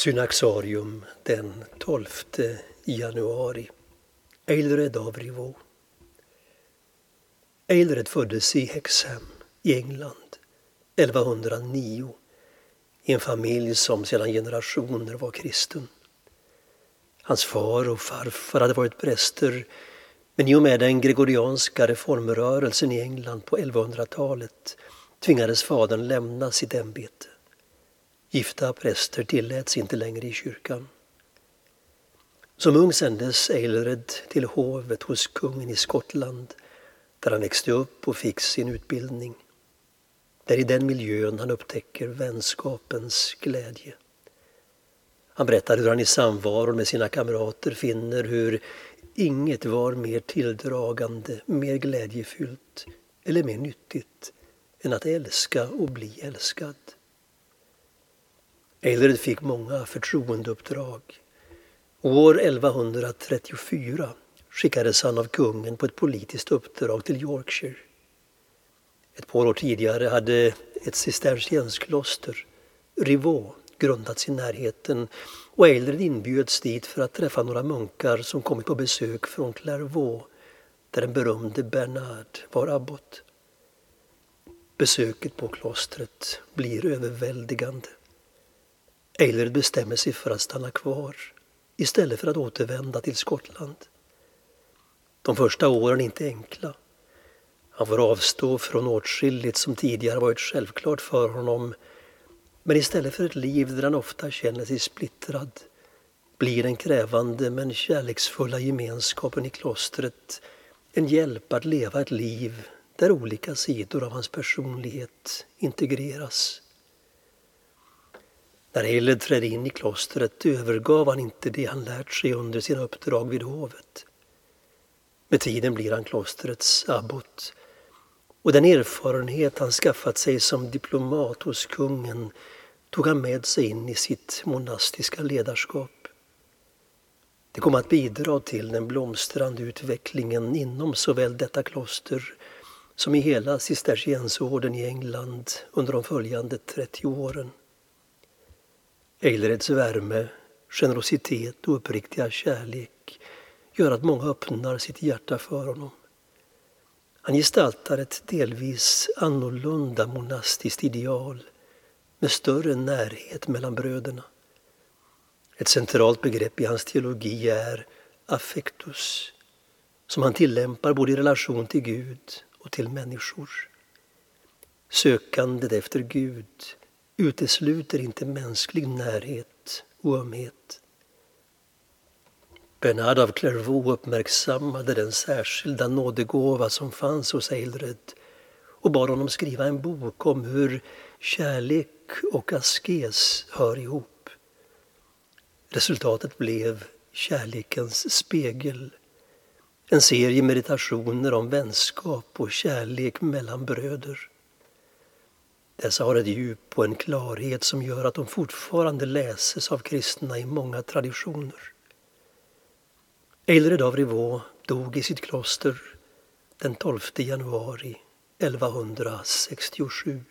Synaxarium den 12 januari. Eilred av Rivaux. Eilred föddes i Hexham i England 1109 i en familj som sedan generationer var kristen. Hans far och farfar hade varit präster men i och med den gregorianska reformrörelsen i England på 1100-talet tvingades fadern lämna sitt ämbete. Gifta präster tilläts inte längre i kyrkan. Som ung sändes Eilred till hovet hos kungen i Skottland där han växte upp och fick sin utbildning. Det är i den miljön han upptäcker vänskapens glädje. Han berättar hur han i samvaron med sina kamrater finner hur inget var mer tilldragande, mer glädjefyllt eller mer nyttigt än att älska och bli älskad. Eilred fick många förtroendeuppdrag. År 1134 skickades han av kungen på ett politiskt uppdrag till Yorkshire. Ett par år tidigare hade ett cistercienskloster, Rivaux, grundats i närheten och Eilred inbjöds dit för att träffa några munkar som kommit på besök från Clairvaux där den berömde Bernard var abbot. Besöket på klostret blir överväldigande. Eilred bestämmer sig för att stanna kvar istället för att återvända till Skottland. De första åren är inte enkla. Han får avstå från åtskilligt som tidigare varit självklart för honom men istället för ett liv där han ofta känner sig splittrad blir den krävande men kärleksfulla gemenskapen i klostret en hjälp att leva ett liv där olika sidor av hans personlighet integreras. När Eiled trädde in i klostret övergav han inte det han lärt sig under sina uppdrag vid hovet. Med tiden blir han klostrets abbot och den erfarenhet han skaffat sig som diplomat hos kungen tog han med sig in i sitt monastiska ledarskap. Det kom att bidra till den blomstrande utvecklingen inom såväl detta kloster som i hela cisterciensorden i England under de följande 30 åren. Eilreds värme, generositet och uppriktiga kärlek gör att många öppnar sitt hjärta för honom. Han gestaltar ett delvis annorlunda monastiskt ideal med större närhet mellan bröderna. Ett centralt begrepp i hans teologi är affectus som han tillämpar både i relation till Gud och till människor. Sökandet efter Gud utesluter inte mänsklig närhet och ömhet. Bernard av Clairvaux uppmärksammade den särskilda nådegåva som fanns hos Eilred och bad honom skriva en bok om hur kärlek och askes hör ihop. Resultatet blev Kärlekens spegel. En serie meditationer om vänskap och kärlek mellan bröder. Dessa har ett djup och en klarhet som gör att de fortfarande läses av kristna i många traditioner. Eilred av Rivaux dog i sitt kloster den 12 januari 1167.